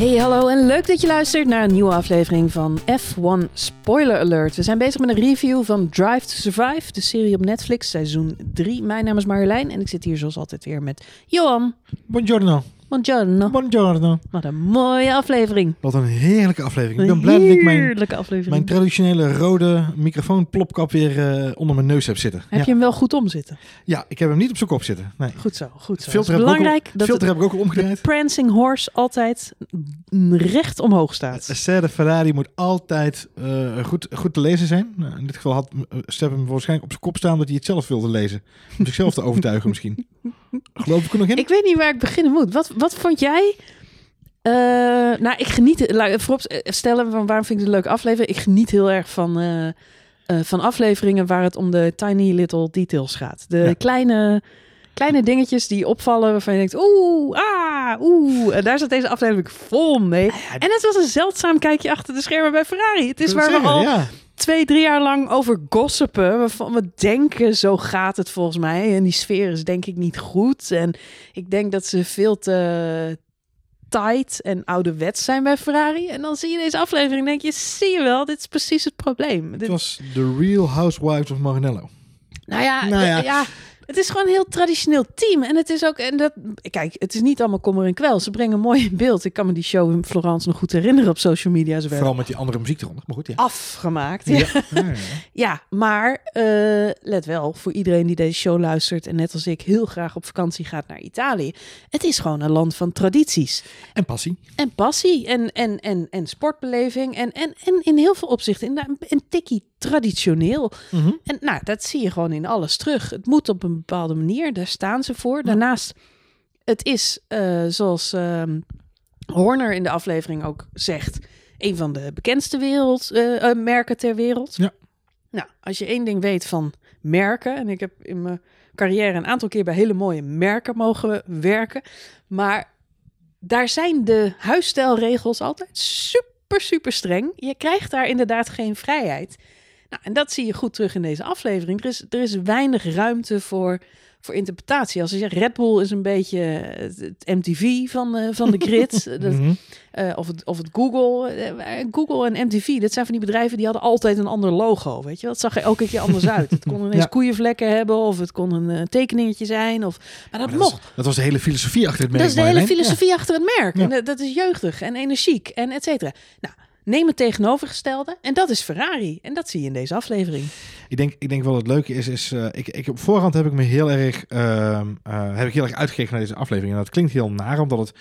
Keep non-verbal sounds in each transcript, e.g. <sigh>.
Hey, hallo en leuk dat je luistert naar een nieuwe aflevering van F1 Spoiler Alert. We zijn bezig met een review van Drive to Survive, de serie op Netflix, seizoen 3. Mijn naam is Marjolein en ik zit hier zoals altijd weer met Johan. Buongiorno. Buongiorno. Buongiorno. Wat een mooie aflevering. Wat een heerlijke aflevering. Ik ben blij dat ik mijn, mijn traditionele rode microfoonplopkap weer eh, onder mijn neus heb zitten. Heb ja. je hem wel goed omzitten? ja, ik heb hem niet op zijn kop zitten. Nee. Goed zo, goed zo. Filter heb is ik belangrijk dat filter de heb ik ook omgedraaid. prancing horse altijd recht omhoog staat. Serre Ferrari moet altijd eh, goed, goed te lezen zijn. Nou, in dit geval had Stef hem waarschijnlijk op zijn kop staan dat hij het zelf wilde lezen. Om zichzelf te overtuigen misschien. <laughs> Geloof ik er nog in? Ik weet niet waar ik beginnen moet. Wat, wat vond jij? Eh, nou, ik geniet. Voorop stellen van waarom vind ik het een leuke aflevering. Ik geniet heel erg van, eh, eh, van afleveringen waar het om de tiny little details gaat. De Ja. kleine, kleine dingetjes die opvallen waarvan je denkt, oeh, ah, oeh. En daar zat deze aflevering vol mee. En het was een zeldzaam kijkje achter de schermen bij Ferrari. Het is waar we al Ja. Twee, drie jaar lang over gossipen. Waarvan we denken, zo gaat het volgens mij. En die sfeer is denk ik niet goed. En ik denk dat ze veel te tight en ouderwets zijn bij Ferrari. En dan zie je deze aflevering en denk je, zie je wel, dit is precies het probleem. Het Dit- was The Real Housewives of Maranello. nou ja, Nou ja. ja. Het is gewoon een heel traditioneel team. En het is ook, en dat, kijk, het is niet allemaal kommer en kwel. Ze brengen mooi in beeld. Ik kan me die show in Florence nog goed herinneren op social media. Ze Vooral met die andere muziek eronder. Maar goed, ja. afgemaakt. Ja. Ja. <laughs> Ja, maar eh, let wel, voor iedereen die deze show luistert en net als ik heel graag op vakantie gaat naar Italië. Het is gewoon een land van tradities En passie. en passie en, en, en, en sportbeleving en, en, en in heel veel opzichten een, een tikkie traditioneel. Mhm. En nou, dat zie je gewoon in alles terug. Het moet op een bepaalde manier, daar staan ze voor. Daarnaast, het is eh, zoals ehm, Horner in de aflevering ook zegt, een van de bekendste wereld, eh, eh, merken ter wereld. Ja. Nou, als je één ding weet van merken, en ik heb in mijn carrière een aantal keer bij hele mooie merken mogen werken, maar daar zijn de huisstijlregels altijd super, super streng. Je krijgt daar inderdaad geen vrijheid. Nou, en dat zie je goed terug in deze aflevering. Er is, er is weinig ruimte voor, voor interpretatie. Als je zegt, Red Bull is een beetje het, het MTV van, eh, van de grid. <laughs> dat, Mhm. eh, of, het, of het Google. eh, Google en MTV, dat zijn van die bedrijven die hadden altijd een ander logo. Weet je, dat zag er elke keer anders uit. Het kon <laughs> ineens Ja. koeienvlekken hebben, of het kon een eh, tekeningetje zijn. Of, maar dat Maar dat, mocht. is- dat was de hele filosofie achter het merk. Dat is de hele filosofie achter het merk. Ja. En dat- dat is jeugdig en energiek en et cetera. Nou, neem het tegenovergestelde. En dat is Ferrari. En dat zie je in deze aflevering. Ik denk, ik denk wel het leuke is, is eh, ik, ik, op voorhand heb ik me heel erg, ehm, eh, heb ik heel erg uitgekeken naar deze aflevering. En dat klinkt heel naar, omdat het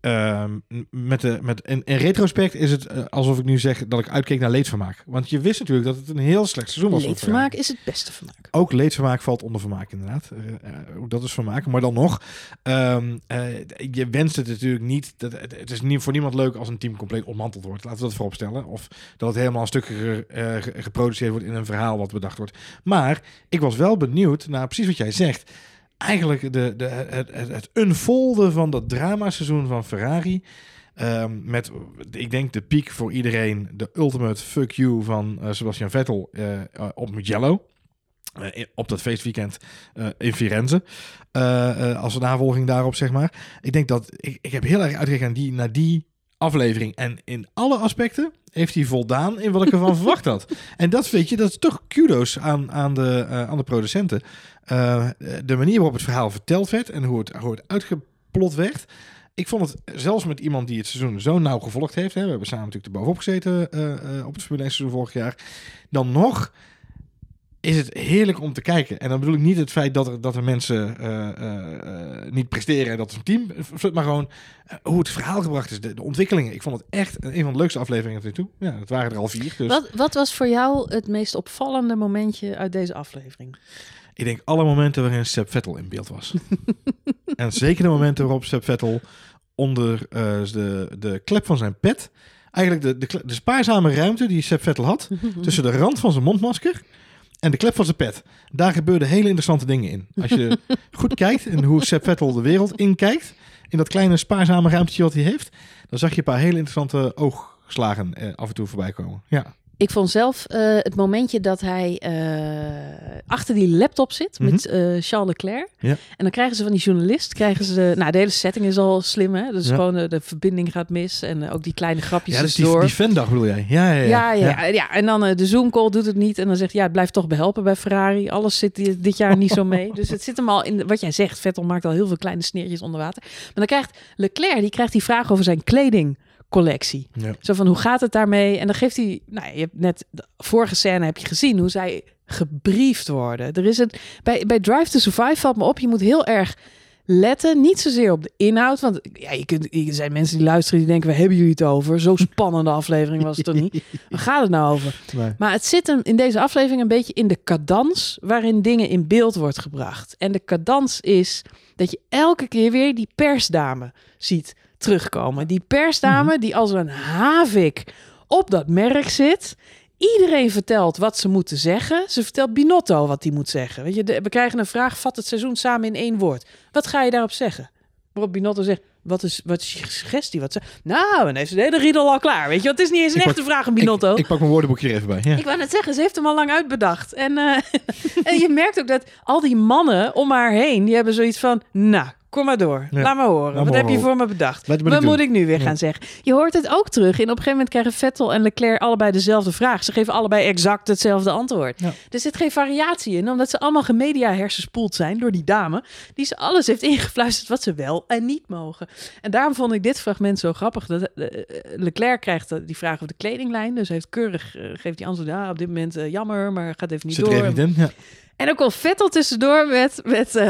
ehm, met de, met, in, in retrospect is het eh, alsof ik nu zeg dat ik uitkeek naar leedvermaak. Want je wist natuurlijk dat het een heel slecht seizoen was. Leedvermaak is het beste vermaak. Ook leedvermaak valt onder vermaak inderdaad. Ook dat is vermaak. Maar dan nog, ehm, eh, je wenst het natuurlijk niet. Dat, het, is niet voor niemand leuk als een team compleet ontmanteld wordt. Laten we dat voorop stellen. Of dat het helemaal een stuk ge- ge- geproduceerd wordt in een verhaal wat bedacht wordt. Maar ik was wel benieuwd naar precies wat jij zegt. Eigenlijk de, de, het, het, unfolden van dat dramaseizoen van Ferrari. Ehm, met, ik denk, de piek voor iedereen. De ultimate fuck you van eh, Sebastian Vettel eh, eh, op Mugello. Op dat feestweekend in Firenze. Als een navolging daarop, zeg maar. Ik denk dat ik, ik heb heel erg uitgekeken die, naar die aflevering. En in alle aspecten heeft hij voldaan in wat ik ervan <laughs> verwacht had. En dat weet je, dat is toch kudo's aan, aan, de, eh, aan de producenten. Eh, de manier waarop het verhaal verteld werd en hoe het, hoe het uitgeplot werd. Ik vond het zelfs met iemand die het seizoen zo nauw gevolgd heeft. Hè, we hebben samen natuurlijk erbovenop gezeten eh, eh, op het Formule 1 seizoen vorig jaar. Dan nog is het heerlijk om te kijken. En dan bedoel ik niet het feit dat er, dat er mensen eh, eh, eh, niet presteren en dat is een team. Maar gewoon hoe het verhaal gebracht is, de, de ontwikkelingen. Ik vond het echt een van de leukste afleveringen tot nu toe. Ja, het waren er al vier. Dus Wat, wat was voor jou het meest opvallende momentje uit deze aflevering? ik denk alle momenten waarin Seb Vettel in beeld was. <laughs> en zeker de momenten waarop Seb Vettel onder de, de klep van zijn pet... Eigenlijk de, de, de spaarzame ruimte die Seb Vettel had... <laughs> tussen de rand van zijn mondmasker en de klep van zijn pet. Daar gebeurden hele interessante dingen in. Als je <laughs> goed kijkt en hoe Sepp Vettel de wereld inkijkt, in dat kleine spaarzame ruimtetje wat hij heeft, dan zag je een paar hele interessante oogslagen eh, af en toe voorbij komen. Ja, Ik vond zelf eh, het momentje dat hij eh, achter die laptop zit met eh, Charles Leclerc. Mhm. Ja. En dan krijgen ze van die journalist, krijgen ze... Nou, de hele setting is al slim, hè? Dus Ja. gewoon de verbinding gaat mis en ook die kleine grapjes Ja, dus die, door. die fandag bedoel jij? Ja, ja, Ja, ja, ja. ja. en dan de Zoom-call doet het niet. En dan zegt ja, het blijft toch behelpen bij Ferrari. Alles zit di- dit jaar niet zo mee. <laughs> Dus het zit hem al in wat jij zegt. Vettel maakt al heel veel kleine sneertjes onder water. Maar dan krijgt Leclerc, die krijgt die vraag over zijn kledingcollectie. Ja. Zo van, hoe gaat het daarmee? En dan geeft hij, nou, je hebt net de vorige scène heb je gezien hoe zij gebriefd worden. Er is een, bij, bij Drive to Survive valt me op, je moet heel erg letten, niet zozeer op de inhoud, want ja, je kunt, er zijn mensen die luisteren die denken, waar hebben jullie het over? Zo'n <laughs> spannende aflevering was het toch niet? Waar gaat het nou over? Nee. Maar het zit hem in deze aflevering een beetje in de cadans waarin dingen in beeld wordt gebracht. En de cadans is dat je elke keer weer die persdame ziet terugkomen. Die persdame die als een havik op dat merk zit. Iedereen vertelt wat ze moeten zeggen. Ze vertelt Binotto wat hij moet zeggen. Weet je, de- we krijgen een vraag, vat het seizoen samen in één woord. Wat ga je daarop zeggen? Waarop Binotto zegt, wat is, wat is je suggestie? Wat ze, nou, dan heeft ze de hele riedel al klaar. Weet je, het is niet eens een Ik pak- echte vraag aan Binotto. Ik, ik pak mijn woordenboekje er even bij. Ja. Ik wou net zeggen, ze heeft hem al lang uitbedacht. En, eh, <laughs> en je merkt ook dat al die mannen om haar heen, die hebben zoiets van, nou, kom maar door. Ja. Laat maar horen. Laat Wat heb je voor me bedacht? Wat moet Wat ik moet doen? ik nu weer Ja. gaan zeggen? Je hoort het ook terug. En op een gegeven moment krijgen Vettel en Leclerc allebei dezelfde vraag. Ze geven allebei exact hetzelfde antwoord. Ja. Er zit geen variatie in, omdat ze allemaal gemedia hersenspoeld zijn door die dame, die ze alles heeft ingefluisterd wat ze wel en niet mogen. En daarom vond ik dit fragment zo grappig. Dat, eh, eh, Leclerc krijgt eh, die vraag over de kledinglijn, dus heeft keurig geeft die antwoord. Ja, op dit moment jammer, maar gaat even niet Zit door. even in? Ja. En ook al Vettel tussendoor met, met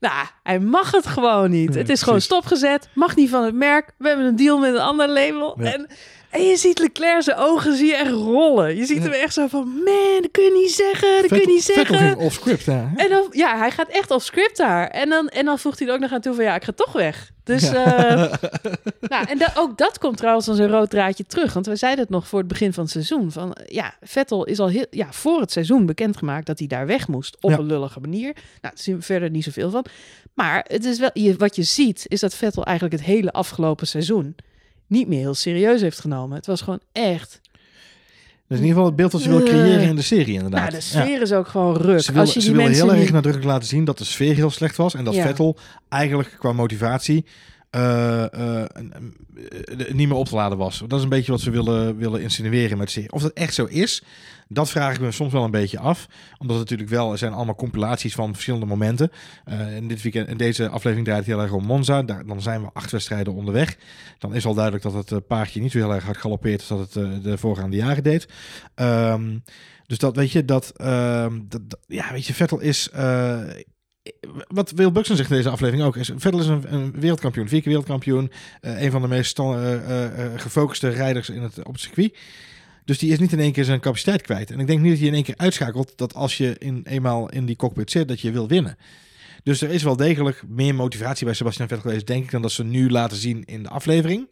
nou, hij mag het gewoon niet. Nee, het is gewoon stopgezet, mag niet van het merk. We hebben een deal met een ander label. Ja. En, en je ziet Leclerc zijn ogen zie je echt rollen. Je ziet Ja. hem echt zo van, man, dat kun je niet zeggen, dat kun je niet Vettel zeggen. ging off script, ja. En dan, ja, hij gaat echt op script daar. En dan, en dan voegt hij er ook nog aan toe van, ja, ik ga toch weg. Dus, eh, <laughs> nou, en da- ook dat komt trouwens als een rood draadje terug. Want we zeiden het nog voor het begin van het seizoen. Van, ja, Vettel is al heel, ja, voor het seizoen bekendgemaakt dat hij daar weg moest. Op Ja. een lullige manier. Nou, daar zien we verder niet zoveel van. Maar het is wel, je, wat je ziet, is dat Vettel eigenlijk het hele afgelopen seizoen niet meer heel serieus heeft genomen. Het was gewoon echt... Dat is in ieder geval het beeld dat ze wil creëren in de serie, inderdaad. Nou, de Ja. sfeer is ook gewoon ruk. Ze willen, Als je ze die mensen heel erg niet- nadrukkelijk laten zien dat de sfeer heel slecht was. En dat Ja. Vettel eigenlijk qua motivatie eh, eh, eh, niet meer op te laden was. Dat is een beetje wat ze willen, willen insinueren met serie. Of dat echt zo is, dat vraag ik me soms wel een beetje af. Omdat het natuurlijk wel, zijn allemaal compilaties van verschillende momenten. Eh in, dit weekend, in deze aflevering draait het heel erg om Monza. Daar, dan zijn we acht wedstrijden onderweg. Dan is al duidelijk dat het paardje niet zo heel erg hard galoppeert als dat het de voorgaande jaren deed. Ehm, dus dat weet je, ehm, dat, dat- ja, weet je, Vettel is. Wat Will Buxton zegt in deze aflevering ook, is Vettel is een, een wereldkampioen, vier keer wereldkampioen, eh, een van de meest eh, eh, gefocuste rijders in het, op het circuit. Dus die is niet in één keer zijn capaciteit kwijt. En ik denk niet dat je in één keer uitschakelt dat als je in, eenmaal in die cockpit zit, dat je wil winnen. Dus er is wel degelijk meer motivatie bij Sebastian Vettel geweest, denk ik, dan dat ze nu laten zien in de aflevering.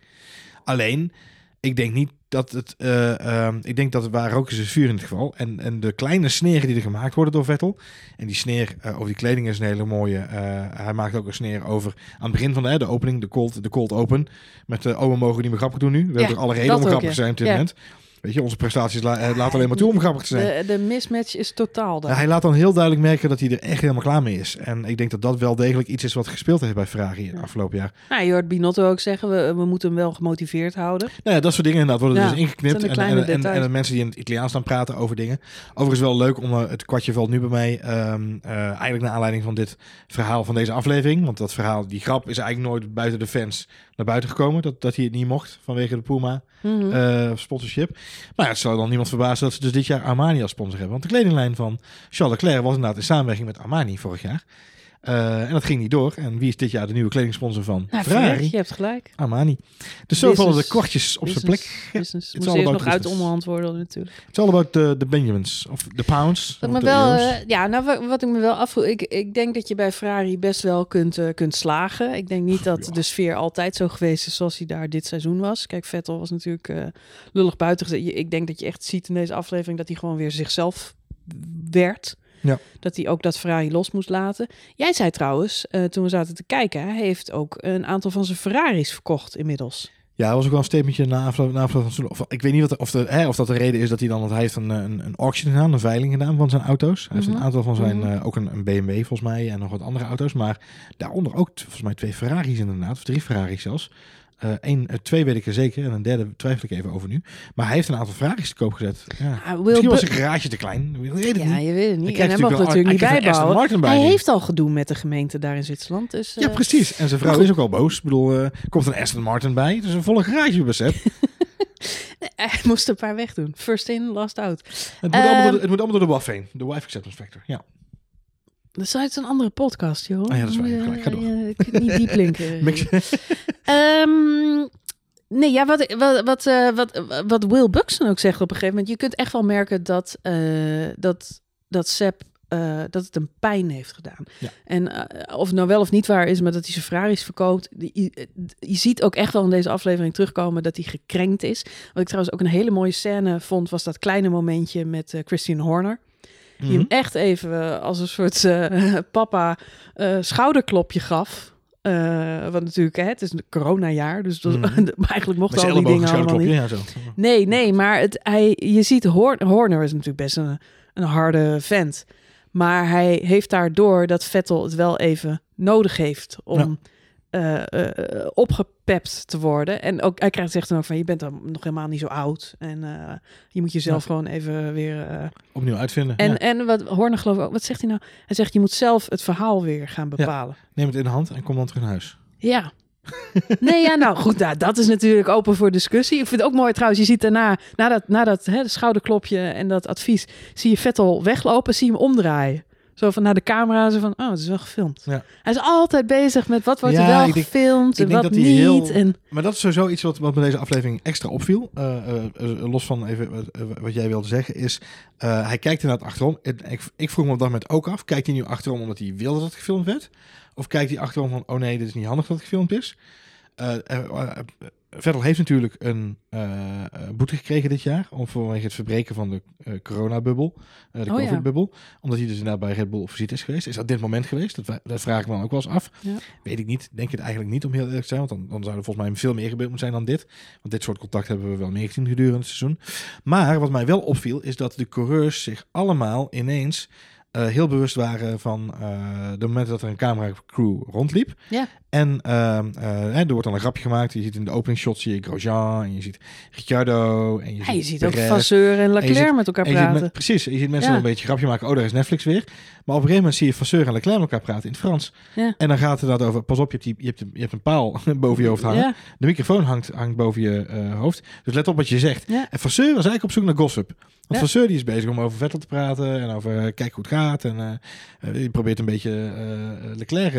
Alleen, ik denk niet dat het. eh, ehm, ik denk dat het waar ook is, is vuur in het geval. En, en de kleine sneren die er gemaakt worden door Vettel. En die sneer eh, over die kleding is een hele mooie. eh, hij maakt ook een sneer over. aan het begin van de, opening, de cold, de cold open. Met de. oh, we mogen niet meer grappig doen nu. We Ja, hebben er alle reden om grappig ja. te zijn op dit Ja. moment. Weet je, onze prestaties la, eh, laten alleen maar toe om grappig te zijn. De, de mismatch is totaal daar. Ja, hij laat dan heel duidelijk merken dat hij er echt helemaal klaar mee is. En ik denk dat dat wel degelijk iets is wat gespeeld heeft bij Ferrari het afgelopen jaar. Nou, je hoort Binotto ook zeggen, we, we moeten hem wel gemotiveerd houden. Nou ja, dat soort dingen inderdaad worden dus ingeknipt. En, en, en, en, details. de mensen die in het Italiaans dan praten over dingen. Overigens wel leuk om eh, het kwartje valt nu bij mij. ehm, eh, eigenlijk naar aanleiding van dit verhaal van deze aflevering. Want dat verhaal, die grap is eigenlijk nooit buiten de fans naar buiten gekomen. Dat, dat hij het niet mocht vanwege de Puma Mhm. sponsorship. Maar het zal dan niemand verbazen dat ze dus dit jaar Armani als sponsor hebben. Want de kledinglijn van Charles Leclerc was inderdaad in samenwerking met Armani vorig jaar. Eh, en dat ging niet door. En wie is dit jaar de nieuwe kledingsponsor van Nou, Ferrari? je hebt gelijk. Armani. Dus zo vallen de kwartjes op zijn plek. Ja, business. eerst about nog uit onderhand worden natuurlijk. It's all about the, the Benjamins. Of the pounds. Wat of me wel, eh, ja, nou, wat, ik me wel afvroeg, ik, ik denk dat je bij Ferrari best wel kunt, eh, kunt slagen. Ik denk niet dat Ja. de sfeer altijd zo geweest is zoals hij daar dit seizoen was. Kijk, Vettel was natuurlijk lullig buiten Ik denk dat je echt ziet in deze aflevering dat hij gewoon weer zichzelf werd. Ja. Dat hij ook dat Ferrari los moest laten. Jij zei trouwens, eh, toen we zaten te kijken, hij heeft ook een aantal van zijn Ferraris verkocht inmiddels. Ja, dat was ook wel een statementje na afloop, na afloop van. Of, ik weet niet wat, of, de, hè, of dat de reden is dat hij dan, want hij heeft een, een, een auction gedaan, een veiling gedaan van zijn auto's. Hij heeft Mhm. een aantal van zijn, Mhm. eh, ook een, een BMW volgens mij en nog wat andere auto's. Maar daaronder ook volgens mij twee Ferraris inderdaad, of drie Ferraris zelfs. Eh één, eh, twee weet ik er zeker en een derde twijfel ik even over nu. Maar hij heeft een aantal Ferraris te koop gezet. Ja. Ah, Misschien was zijn garage te klein. Ik weet het Ja, niet. je weet het niet. En hij mag natuurlijk niet een bijbouwen. Bij Hij nu. heeft al gedoe met de gemeente daar in Zwitserland. Dus, Ja, eh, precies. En zijn vrouw is ook al boos. Ik bedoel, eh, komt een Aston Martin bij. Het is een volle garagebesef. <laughs> hij moest een paar wegdoen. First in, last out. Het moet, allemaal door Ehm, de, het moet allemaal door de WAF heen. De Wife Acceptance Factor. Ja. Dat is uit een andere podcast, joh. Ah ja, dat is waar. Gelijk, ga door. kunt niet diep linken. <laughs> Ehm, nee, ja, wat, wat, wat, eh, wat, wat Will Buxton ook zegt op een gegeven moment. Je kunt echt wel merken dat, eh dat, dat Sepp eh, dat het hem pijn heeft gedaan. Ja. En of het nou wel of niet waar is, maar dat hij zijn Ferraris verkoopt. Je, je ziet ook echt wel in deze aflevering terugkomen dat hij gekrenkt is. Wat ik trouwens ook een hele mooie scène vond, was dat kleine momentje met eh, Christian Horner. Die Mhm. hem echt even eh, als een soort eh, <laughs> papa eh, schouderklopje gaf. Eh want natuurlijk, hè, het is een coronajaar, dus dat, Mhm. <laughs> maar eigenlijk mochten al die dingen allemaal niet. Ja, zo. Nee, nee, maar het, hij, je ziet, Hor- Horner is natuurlijk best een, een harde vent. Maar hij heeft daardoor dat Vettel het wel even nodig heeft om eh, eh, opgepept te worden. En ook, hij krijgt zegt dan ook van, je bent dan nog helemaal niet zo oud. En eh, je moet jezelf Ja. gewoon even weer... eh, Opnieuw uitvinden. en, ja. en wat Horner geloof ik ook, wat zegt hij nou? Hij zegt, je moet zelf het verhaal weer gaan bepalen. Neem het in de hand en kom dan terug naar huis. Ja. <laughs> Nee, ja, nou goed, nou, dat is natuurlijk open voor discussie. Ik vind het ook mooi trouwens, je ziet daarna, na dat, na dat hè, schouderklopje en dat advies, zie je Vettel weglopen, zie je hem omdraaien. Zo van naar de camera, zo van, oh, het is wel gefilmd. Ja. Hij is altijd bezig met wat wordt Ja, er wel denk- gefilmd ik en denk wat niet. heel- En, Maar dat is sowieso iets wat, wat me deze aflevering extra opviel. Eh, eh, eh, los van even wat, wat jij wilde zeggen, is hij kijkt inderdaad achterom. En Ik, ik vroeg me op dat moment ook af. Kijkt hij nu achterom omdat hij wilde dat het gefilmd werd? Of kijkt hij achterom van, oh nee, dit is niet handig dat het gefilmd is? Eh, eh, eh, Vettel heeft natuurlijk een boete gekregen dit jaar. Om vanwege het verbreken van de eh, coronabubbel. de Oh ja. COVID-bubbel. Omdat hij dus inderdaad bij Red Bull op visite is geweest. Is dat dit moment geweest? Dat, vraag ik me dan ook wel eens af. Ja. Weet ik niet. Denk het eigenlijk niet om heel eerlijk te zijn. Want dan, dan zou er volgens mij veel meer gebeurd moeten zijn dan dit. Want dit soort contact hebben we wel meer gezien gedurende het seizoen. Maar wat mij wel opviel is dat de coureurs zich allemaal ineens heel bewust waren van de momenten dat er een cameracrew rondliep. Ja. En ehm, eh, er wordt dan een grapje gemaakt. Je ziet in de opening shot zie je Grosjean en je ziet Ricciardo. En je ja, je ziet ook. Vasseur en Leclerc ziet- met elkaar En praten. precies, je ziet mensen Ja. dan een beetje grapje maken. Oh, daar is Netflix weer. Maar op een gegeven moment zie je Vasseur en Leclerc met elkaar praten in het Frans. Ja. En dan gaat het dat over, pas op, je hebt, die, je hebt, je hebt een paal <laughs> boven je hoofd hangen. De microfoon hangt, hangt boven je eh, hoofd. Dus let op wat je zegt. En Vasseur was eigenlijk op zoek naar gossip. Want. Vasseur die is bezig om over Vettel te praten en over eh, kijk hoe het gaat. En die probeert een beetje Leclerc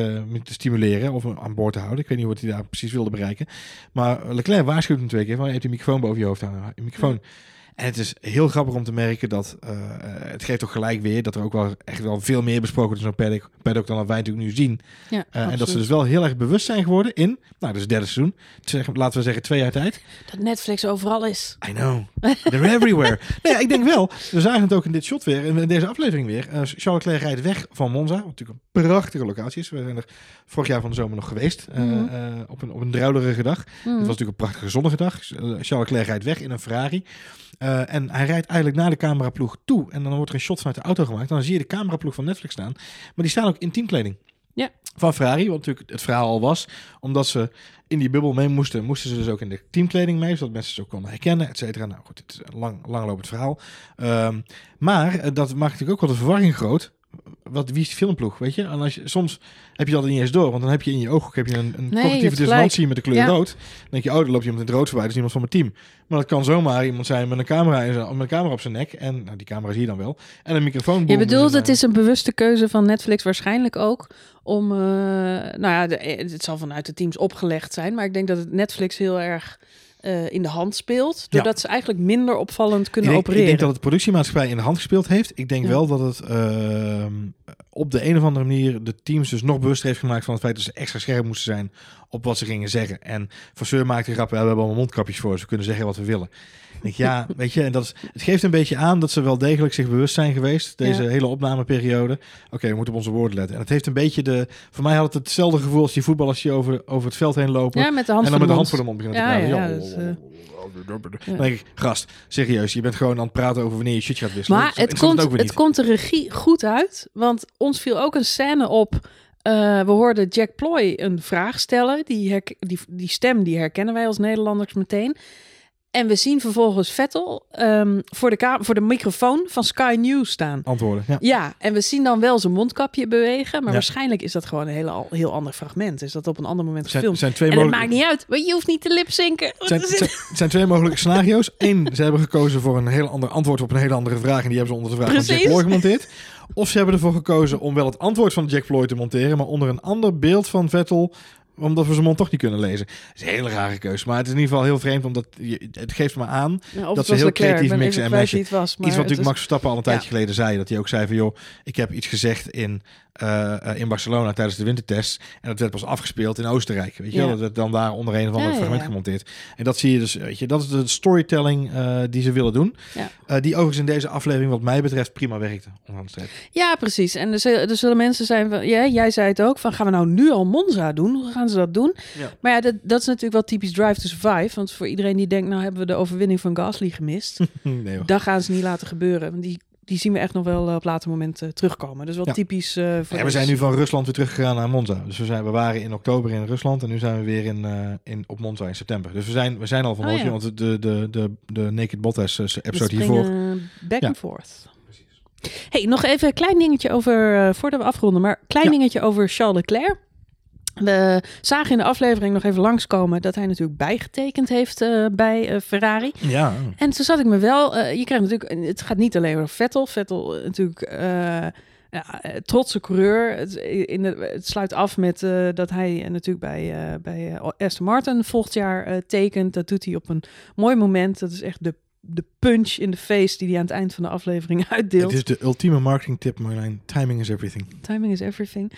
te stimuleren of aan boord te houden. Ik weet niet wat hij daar precies wilde bereiken. Maar Leclerc waarschuwt hem twee keer van je hebt die microfoon boven je hoofd hangen. Microfoon. En het is heel grappig om te merken dat eh, eh, het geeft toch gelijk weer dat er ook wel echt wel veel meer besproken is zo'n paddock, dan dat wij natuurlijk nu zien. ja Eh, en dat ze dus wel heel erg bewust zijn geworden in, nou, dus het derde seizoen. Zeg, laten we zeggen twee jaar tijd. Dat Netflix overal is. I know. They're everywhere. <laughs> nee, ik denk wel. We zagen het ook in dit shot weer, in deze aflevering weer. Eh, Charles Leclerc rijdt weg van Monza, wat natuurlijk een prachtige locatie is. We zijn er vorig jaar van de zomer nog geweest, Mhm. op, een, op een druilerige dag. Hmm. Het was natuurlijk een prachtige zonnige dag. Charles Leclerc rijdt weg in een Ferrari. Eh, en hij rijdt eigenlijk naar de cameraploeg toe. En dan wordt er een shot vanuit de auto gemaakt. En dan zie je de cameraploeg van Netflix staan. Maar die staan ook in teamkleding. Ja. Van Ferrari, wat natuurlijk het verhaal al was. Omdat ze in die bubbel mee moesten, moesten ze dus ook in de teamkleding mee. Zodat mensen ze ook konden herkennen, et cetera. Nou goed, het is een lang, langlopend verhaal. Ehm, maar eh, dat maakt natuurlijk ook wel de verwarring groot. Wat, wie is die filmploeg, weet je? En als je, soms heb je dat niet eens door. Want dan heb je in je oog heb je een, een je cognitieve dissonantie met de kleur Ja. rood. Dan denk je, oh, er loopt iemand in het rood voorbij. Dat is iemand van mijn team. Maar dat kan zomaar iemand zijn met een camera, in met een camera op zijn nek. En nou, die camera zie je dan wel. En een microfoon. Je bedoelt, eh, het is een bewuste keuze van Netflix waarschijnlijk ook om, eh, nou ja, de, eh, het zal vanuit de teams opgelegd zijn, maar ik denk dat het Netflix heel erg eh, in de hand speelt, doordat ze eigenlijk minder opvallend ik kunnen denk, opereren. ik denk dat het productiemaatschappij in de hand gespeeld heeft. Ik denk Ja. wel dat het ehm, op de een of andere manier de teams dus nog bewust heeft gemaakt van het feit dat ze extra scherp moesten zijn op wat ze gingen zeggen. En Vasseur maakte grap, "Ja, we hebben allemaal mondkapjes voor, dus we kunnen zeggen wat we willen. Ik denk, ja, <laughs> weet je, en dat is, het geeft een beetje aan dat ze wel degelijk zich bewust zijn geweest, deze Ja. hele opnameperiode. Oké, we moeten op onze woorden letten. En het heeft een beetje de, voor mij had het hetzelfde gevoel als die voetballers die over, over het veld heen lopen. Ja, met de hand en dan de met de hand voor de mond beginnen te Ja, praten. ja, Ja, dat is, Dan denk ik, gast, serieus, je bent gewoon aan het praten over wanneer je shit gaat wisselen. Maar het komt, het niet. komt de regie goed uit. Want ons viel ook een scène op. eh, we hoorden Jack Ploy een vraag stellen. Die, die, die stem die herkennen wij als Nederlanders meteen. En we zien vervolgens Vettel ehm, voor, de voor de microfoon van Sky News staan. Antwoorden, ja. Ja, en we zien dan wel zijn mondkapje bewegen. Maar Ja. waarschijnlijk is dat gewoon een hele, heel ander fragment. Is dat op een ander moment zijn, gefilmd. zijn twee En het maakt niet uit, want je hoeft niet te lipzinken. Het zijn, zijn, twee mogelijke scenario's. Eén, ze hebben gekozen voor een heel ander antwoord op een hele andere vraag. En die hebben ze onder de vraag van Precies. Jack Ploy gemonteerd. Of ze hebben ervoor gekozen om wel het antwoord van Jack Ploy te monteren. Maar onder een ander beeld van Vettel. Omdat we zijn mond toch niet kunnen lezen. Het is een hele rare keuze. Maar het is in ieder geval heel vreemd. Omdat je, het geeft me aan. Ja, dat ze heel Leclerc, creatief mixen en matchen. Iets wat natuurlijk is- Max Verstappen al een tijdje Ja. geleden zei. Dat hij ook zei van joh, ik heb iets gezegd in, eh, eh, in Barcelona tijdens de wintertest. En dat werd pas afgespeeld in Oostenrijk. Weet je Ja. wel? Dat werd dan daar onder een of ander fragment gemonteerd. En dat zie je dus, weet je, dat is de storytelling eh, die ze willen doen. Ja. Die overigens in deze aflevering wat mij betreft prima werkte. Ja, precies. En er zullen, er zullen mensen zijn van, ja, jij zei het ook, van gaan we nou nu al Monza doen? Hoe gaan ze dat doen? Ja. Maar ja, dat, dat is natuurlijk wel typisch Drive to Survive. Want voor iedereen die denkt, nou hebben we de overwinning van Gasly gemist. <laughs> nee hoor. dat gaan ze niet laten gebeuren. Want die, die zien we echt nog wel op later moment eh, terugkomen. Dus wel Ja. typisch voor Ja, we zijn nu van Rusland weer teruggegaan naar Monza. Dus we, zijn, we waren in oktober in Rusland en nu zijn we weer in, eh, in, op Monza in september. Dus we zijn, we zijn al van Oh, ja. want de, de, de, de Naked Bottas episode hiervoor. back and forth. Hey, nog even een klein dingetje over, voordat we afronden, maar klein dingetje over Charles Leclerc. We zagen in de aflevering nog even langskomen dat hij natuurlijk bijgetekend heeft eh, bij eh, Ferrari. Ja, En toen zat ik me wel, eh, je krijgt natuurlijk, het gaat niet alleen over Vettel. Vettel natuurlijk ja, trotse coureur. Het, in de, het sluit af met dat hij natuurlijk bij, eh, bij Aston Martin volgend jaar tekent. Dat doet hij op een mooi moment. Dat is echt de, de punch in de face die hij aan het eind van de aflevering <laughs> uitdeelt. het is de ultieme marketing tip, Marjolein. Timing is everything. Timing is everything.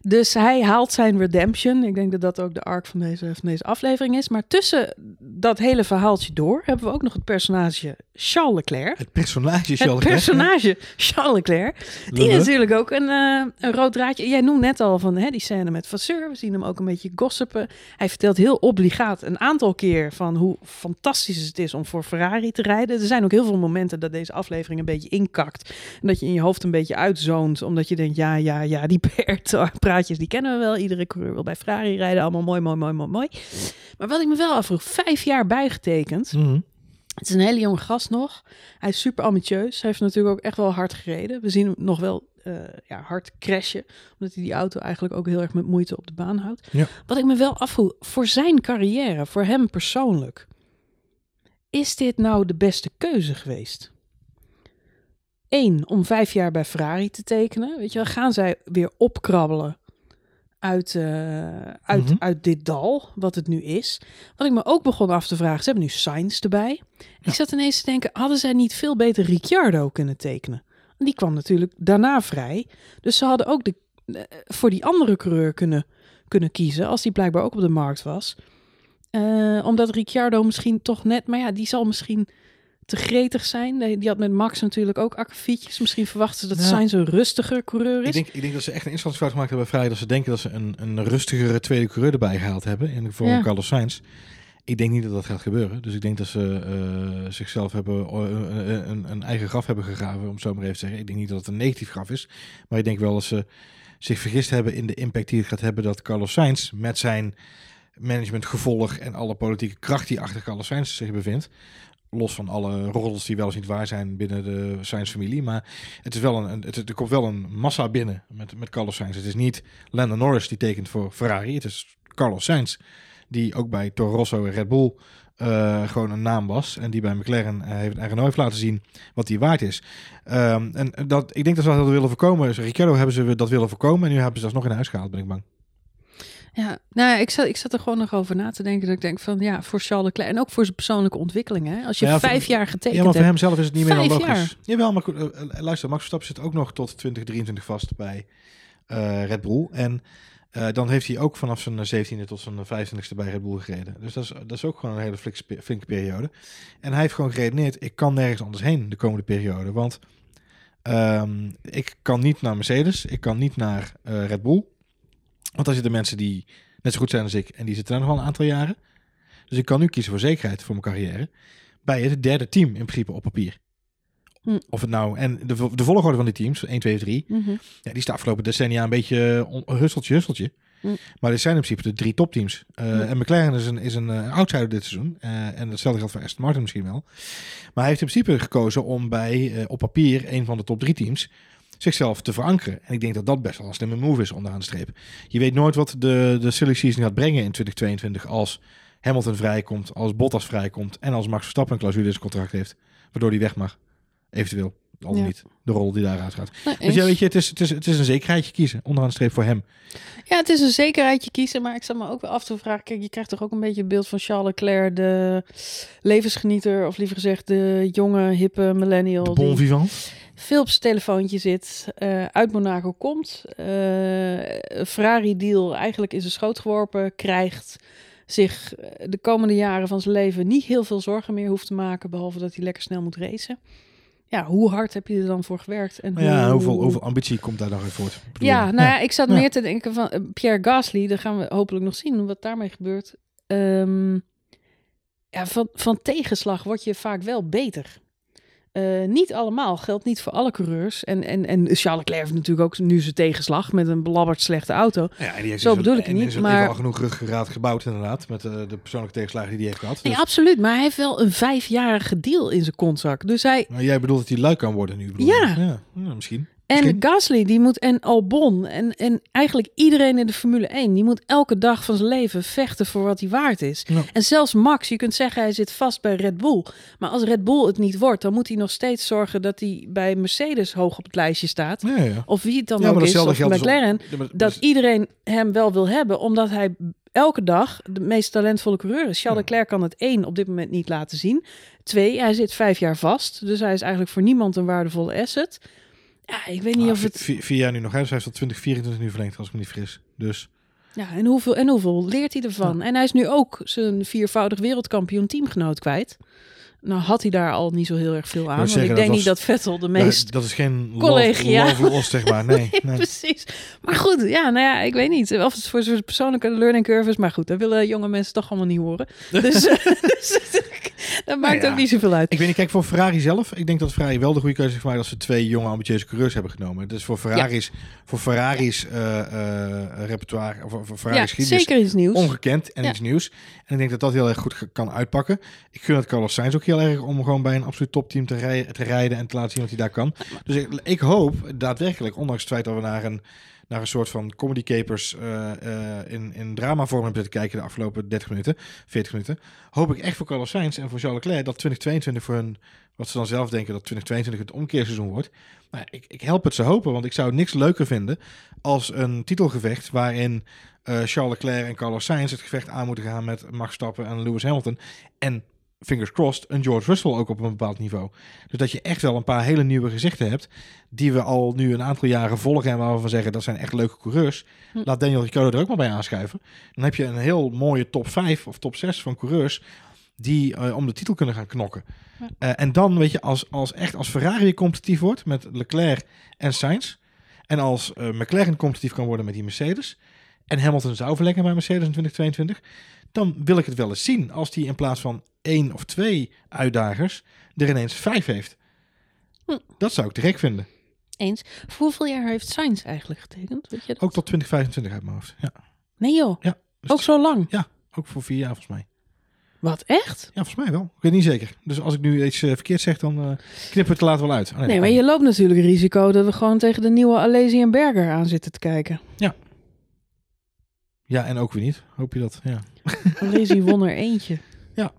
Dus hij haalt zijn redemption. Ik denk dat dat ook de arc van deze, van deze aflevering is. Maar tussen dat hele verhaaltje door hebben we ook nog het personage Charles Leclerc. Het personage Het Charles Leclerc. personage Charles Leclerc. Die natuurlijk ook een, eh, een rood draadje. Jij noemt net al van hè, die scène met Vasseur. We zien hem ook een beetje gossipen. Hij vertelt heel obligaat een aantal keer van hoe fantastisch het is om voor Ferrari te rijden. Er zijn ook heel veel momenten dat deze aflevering een beetje inkakt. En dat je in je hoofd een beetje uitzoont. Omdat je denkt, ja, ja, ja, die <laughs> praatjes die kennen we wel. Iedere coureur wil bij Ferrari rijden. Allemaal mooi, mooi, mooi, mooi, mooi. Maar wat ik me wel afvroeg, vijf jaar bijgetekend. Mhm. Het is een hele jonge gast nog. Hij is super ambitieus. Hij heeft natuurlijk ook echt wel hard gereden. We zien hem nog wel eh, ja, hard crashen. Omdat hij die auto eigenlijk ook heel erg met moeite op de baan houdt. Ja. Wat ik me wel afvroeg, voor zijn carrière, voor hem persoonlijk. Is dit nou de beste keuze geweest? Eén, om vijf jaar bij Ferrari te tekenen. Weet je wel, gaan zij weer opkrabbelen uit, eh, uit, Mhm. uit dit dal, wat het nu is. Wat ik me ook begon af te vragen, ze hebben nu Sainz erbij. Ik zat ineens te denken, hadden zij niet veel beter Ricciardo kunnen tekenen? En die kwam natuurlijk daarna vrij. Dus ze hadden ook de, eh, voor die andere coureur kunnen, kunnen kiezen, als die blijkbaar ook op de markt was. Eh, omdat Ricciardo misschien toch net, maar ja, die zal misschien te gretig zijn. Die die had met Max natuurlijk ook akkefietjes. Misschien verwachten ze dat Ja. Sainz een rustiger coureur is. Ik denk, ik denk dat ze echt een inschattingsfout gemaakt hebben bij Ferrari. Dat ze denken dat ze een, een rustigere tweede coureur erbij gehaald hebben. In de vorm Ja. van Carlos Sainz. Ik denk niet dat dat gaat gebeuren. Dus ik denk dat ze eh, zichzelf hebben eh, een, een, een eigen graf hebben gegraven. Om zo maar even te zeggen. Ik denk niet dat het een negatief graf is. Maar ik denk wel dat ze zich vergist hebben in de impact die het gaat hebben. Dat Carlos Sainz met zijn managementgevolg en alle politieke kracht die achter Carlos Sainz zich bevindt. Los van alle roddels die wel eens niet waar zijn binnen de Sainz-familie. Maar het is wel een, het, er komt wel een massa binnen met, met Carlos Sainz. Het is niet Lando Norris die tekent voor Ferrari. Het is Carlos Sainz die ook bij Toro Rosso en Red Bull eh, gewoon een naam was. En die bij McLaren eh, heeft, en Renault heeft laten zien wat die waard is. Ehm, en dat, ik denk dat ze dat willen voorkomen. Dus Ricciardo hebben ze dat willen voorkomen. En nu hebben ze dat nog in huis gehaald, ben ik bang. Ja, nou ja, ik zat, ik zat er gewoon nog over na te denken. Dat ik denk van ja, voor Charles Leclerc en ook voor zijn persoonlijke ontwikkeling. Hè? Als je Ja, voor- vijf jaar getekend Ja, maar voor hebt. hem zelf is het niet meer dan Vijf logisch. jaar. Jawel, maar eh, eh, luister, Max Verstappen zit ook nog tot 2023 vast bij eh, Red Bull. En dan heeft hij ook vanaf zijn 17e tot zijn 25e bij Red Bull gereden. Dus dat is, dat is ook gewoon een hele flinke, flinke periode. En hij heeft gewoon geredeneerd, ik kan nergens anders heen de komende periode. Want ehm, ik kan niet naar Mercedes, ik kan niet naar Red Bull. Want daar zitten mensen die net zo goed zijn als ik en die zitten daar nog wel een aantal jaren. Dus ik kan nu kiezen voor zekerheid voor mijn carrière bij het derde team in principe op papier. Hm. Of het nou, en de, de volgorde van die teams, 1, 2, 3, Mhm. ja, die is de afgelopen decennia een beetje on- husseltje, husseltje. Hm. Maar dit zijn in principe de drie topteams. Eh, Hm. En McLaren is een, is een eh, outsider dit seizoen. Eh, en hetzelfde geldt voor Aston Martin misschien wel. Maar hij heeft in principe gekozen om bij, eh, op papier, een van de top drie teams, zichzelf te verankeren. En ik denk dat dat best wel een slimme move is onderaan de streep. Je weet nooit wat de, de silly season gaat brengen in 2022 als Hamilton vrijkomt, als Bottas vrijkomt en als Max Verstappen een clausule in zijn contract heeft. Waardoor hij weg mag. Eventueel. Al Ja. niet. De rol die daaruit gaat. Dus ja, weet je, het is, het is, het is een zekerheidje kiezen. Onderaan de streep voor hem. Ja, het is een zekerheidje kiezen, maar ik zat me ook wel af te vragen. Kijk, je krijgt toch ook een beetje het beeld van Charles Leclerc, de levensgenieter, of liever gezegd de jonge, hippe millennial. De bon die vivant. Veel op zijn telefoontje zit, eh, uit Monaco komt, eh, Ferrari-deal eigenlijk in zijn schoot geworpen krijgt, zich eh, de komende jaren van zijn leven niet heel veel zorgen meer hoeft te maken, behalve dat hij lekker snel moet racen. Ja, hoe hard heb je er dan voor gewerkt? En Maar ja, hoe- hoeveel, hoeveel ambitie komt daar dan uit voort? Ja, nou ja, ik zat Ja. meer te denken van Pierre Gasly, daar gaan we hopelijk nog zien wat daarmee gebeurt. Ehm, ja, van, van tegenslag word je vaak wel beter. Eh, niet allemaal, geldt niet voor alle coureurs. En, en, en Charles Leclerc heeft natuurlijk ook nu zijn tegenslag met een belabberd slechte auto. Ja, en die heeft Zo dus bedoel ik het niet, is maar- al genoeg ruggengraat gebouwd inderdaad. Met eh, de persoonlijke tegenslagen die hij heeft gehad. Nee, Dus- absoluut, maar hij heeft wel een vijfjarige deal in zijn kontzak. Dus hij, maar jij bedoelt dat hij lui kan worden nu? bedoel Ja. ja. ja, misschien. En. Gasly, die moet, en Albon, en, en eigenlijk iedereen in de Formule 1, die moet elke dag van zijn leven vechten voor wat hij waard is. Ja. En zelfs Max, je kunt zeggen hij zit vast bij Red Bull. Maar als Red Bull het niet wordt, dan moet hij nog steeds zorgen dat hij bij Mercedes hoog op het lijstje staat. Ja, ja. Of wie het dan ook is, of dus om- McLaren. Maar- Dat dus- iedereen hem wel wil hebben, omdat hij elke dag de meest talentvolle coureur is. Charles. Leclerc kan het één op dit moment niet laten zien. Twee, hij zit vijf jaar vast. Dus hij is eigenlijk voor niemand een waardevolle asset. Ja, ik weet niet of het... vi- Vier jaar nu nog, hè? Dus hij heeft tot 2024 nu verlengd, als ik me niet fris. Dus Ja, en hoeveel, en hoeveel leert hij ervan? En hij is nu ook zijn viervoudig wereldkampioen teamgenoot kwijt. Nou had hij daar al niet zo heel erg veel aan. Want zeggen, ik dat denk was- niet dat Vettel de meest... Dat is geen collegiaal. love, zeg maar. <laughs> Nee, nee. Precies. Maar goed, ja, nou ja, ik weet niet of het voor zijn persoonlijke learning curve is. Maar goed, dat willen jonge mensen toch allemaal niet horen. Dus, <laughs> dus <laughs> dat maakt ja. ook niet zoveel uit. Ik weet niet, kijk, voor Ferrari zelf, ik denk dat Ferrari wel de goede keuze heeft gemaakt als ze twee jonge ambitieuze coureurs hebben genomen. Dus voor Ferrari's, voor Ferrari's eh, eh, repertoire, of voor Ja, Ferrari's geschiedenis, zeker iets nieuws. ongekend en Ja. iets nieuws. En ik denk dat dat heel erg goed kan uitpakken. Ik gun het Carlos Sainz ook heel erg om gewoon bij een absoluut topteam te, rij- te rijden en te laten zien wat hij daar kan. Dus ik, ik hoop daadwerkelijk, ondanks het feit dat we naar een, naar een soort van comedy capers eh, in, in dramavorm hebben zitten kijken de afgelopen 30 minuten, 40 minuten, hoop ik echt voor Carlos Sainz en voor Charles Leclerc dat 2022 voor hun, wat ze dan zelf denken dat 2022 het omkeerseizoen wordt. Maar ik, ik help het ze hopen, want ik zou niks leuker vinden als een titelgevecht waarin eh, Charles Leclerc en Carlos Sainz het gevecht aan moeten gaan met Max Verstappen en Lewis Hamilton. En fingers crossed, een George Russell ook op een bepaald niveau. Dus dat je echt wel een paar hele nieuwe gezichten hebt, die we al nu een aantal jaren volgen en waar we van zeggen dat zijn echt leuke coureurs. Hm. Laat Daniel Ricciardo er ook maar bij aanschuiven. Dan heb je een heel mooie top 5 of top 6 van coureurs die eh, om de titel kunnen gaan knokken. Ja. Eh, en dan, weet je, als, als echt als Ferrari competitief wordt met Leclerc en Sainz, en als eh, McLaren competitief kan worden met die Mercedes, en Hamilton zou verlengen bij Mercedes in 2022, dan wil ik het wel eens zien als die in plaats van één of twee uitdagers er ineens vijf heeft. Hm. Dat zou ik te gek vinden. Eens. Voor hoeveel jaar heeft Sainz eigenlijk getekend? Weet je dat? Ook tot 2025 uit mijn hoofd. Ja. Nee joh, Ja, dus ook zo lang. ook voor vier jaar volgens mij. Wat, echt? Ja, volgens mij wel. Ik weet niet zeker. Dus als ik nu iets eh, verkeerd zeg, dan eh knippen we het er later wel uit. Oh, Nee, dat maar je loopt natuurlijk risico dat we gewoon tegen de nieuwe Alesi Berger aan zitten te kijken. niet. Ja, en ook weer niet. Hoop je dat? Ja. <laughs> Alesi won er eentje. Ja.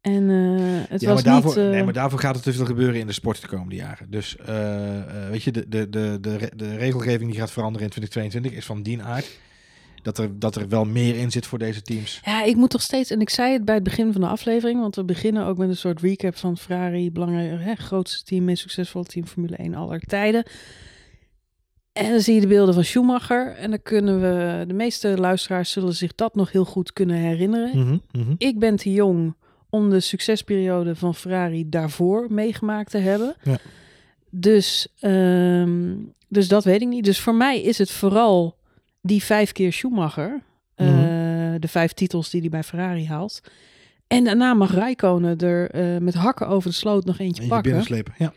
En eh, het ja, was maar daarvoor, niet... eh, nee, maar daarvoor gaat te veel gebeuren in de sport de komende jaren. Dus eh, weet je, de, de, de, de, de regelgeving die gaat veranderen in 2022 is van dien aard. Dat er, dat er wel meer in zit voor deze teams. Ja, ik moet toch steeds, en ik zei het bij het begin van de aflevering, want we beginnen ook met een soort recap van Ferrari, belangrijk, hè, grootste team, meest succesvolle team Formule 1 aller tijden. En dan zie je de beelden van Schumacher. En dan kunnen we, de meeste luisteraars zullen zich dat nog heel goed kunnen herinneren. Mhm, mhm. Ik ben te jong om de succesperiode van Ferrari daarvoor meegemaakt te hebben. Ja. Dus, ehm, dus dat weet ik niet. Dus voor mij is het vooral die vijf keer Schumacher. eh, Mhm. de vijf titels die hij bij Ferrari haalt. En daarna mag Rijkonen er eh, met hakken over de sloot nog eentje En je pakken. binnenslepen. Ja.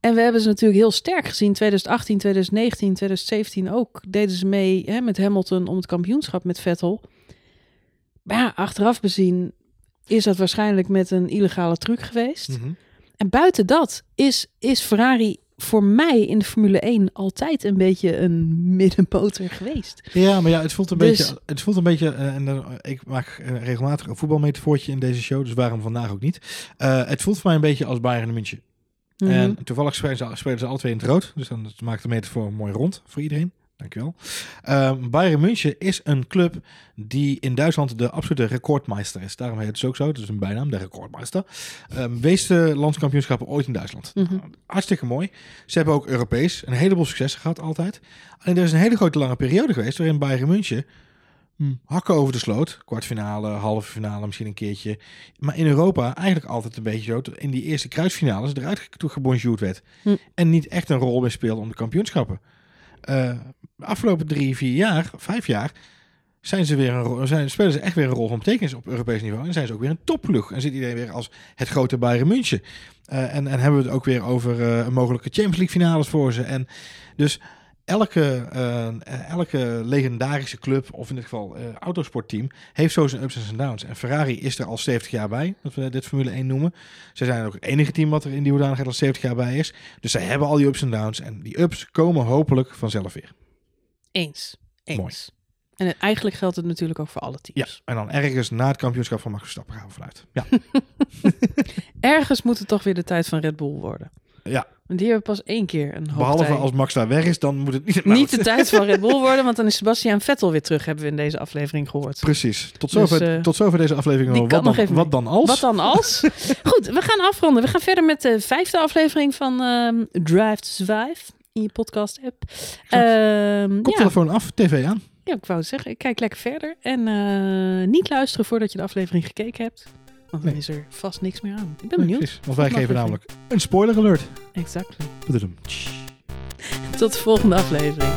En we hebben ze natuurlijk heel sterk gezien. 2018, 2019, 2017 ook. Deden ze mee hè, met Hamilton om het kampioenschap met Vettel. Maar ja, achteraf bezien is dat waarschijnlijk met een illegale truc geweest. Mhm. En buiten dat is, is Ferrari voor mij in de Formule 1 altijd een beetje een middenmotor geweest. Ja, maar ja, het voelt een Dus- beetje. Het voelt een beetje. eh, en ik maak eh, regelmatig een voetbalmetafoortje in deze show, dus waarom vandaag ook niet? Eh, het voelt voor mij een beetje als Bayern München. Mhm. En toevallig spelen ze, spelen ze alle twee in het rood, dus dan maakt de metafoor mooi rond voor iedereen. Dankjewel. Ehm Bayern München is een club die in Duitsland de absolute recordmeister is. Daarom heet het ook zo. Het is een bijnaam, de recordmeister. Um, meeste landskampioenschappen ooit in Duitsland. Mhm. Hartstikke mooi. Ze hebben ook Europees een heleboel successen gehad altijd. Alleen er is een hele grote lange periode geweest waarin Bayern München hm, hakken over de sloot. Kwartfinale, halve finale, misschien een keertje. Maar in Europa eigenlijk altijd een beetje zo. In die eerste kruisfinales eruit gebonjourd werd. Hm. En niet echt een rol meer speelde om de kampioenschappen. Eh, de afgelopen drie, vier jaar, vijf jaar... Zijn ze weer een, zijn, spelen ze echt weer een rol van betekenis op Europees niveau. En zijn ze ook weer een topploeg. En zit iedereen weer als het grote Bayern München. Eh, en, en hebben we het ook weer over eh, een mogelijke Champions League finales voor ze. En dus elke, eh, elke legendarische club, of in dit geval eh, autosportteam, heeft zo zijn ups en zijn downs. En Ferrari is er al 70 jaar bij, dat we dit Formule 1 noemen. Ze zijn ook het enige team wat er in die hoedanigheid al 70 jaar bij is. Dus zij hebben al die ups en downs. En die ups komen hopelijk vanzelf weer. Eens. Eens. Mooi. En het- eigenlijk geldt het natuurlijk ook voor alle Ja, teams. en dan ergens na het kampioenschap van Max Verstappen gaan we vanuit. Ja, <laughs> <laughs> Ergens moet het toch weer de tijd van Red Bull worden. ja. Want die hebben pas één keer een behalve als Max daar weg is, dan moet het niet... Niet de tijd van Red Bull <laughs> worden, want dan is Sebastian Vettel weer terug, hebben we in deze aflevering gehoord. Precies. Tot Dus, zover, eh, tot zover deze aflevering. Wat kan dan, nog even wat dan als? Wat dan als? <laughs> Goed, we gaan afronden. We gaan verder met de vijfde aflevering van ehm Drive to Survive in je podcast app. Ja, Koptelefoon af, tv aan. ja, ik wou het zeggen, ik kijk lekker verder. En eh, niet luisteren voordat je de aflevering gekeken hebt. Want dan Nee. is er vast niks meer aan. Ik ben benieuwd. Precies, want wij geven namelijk een spoiler alert. Exactly. Tot de volgende aflevering.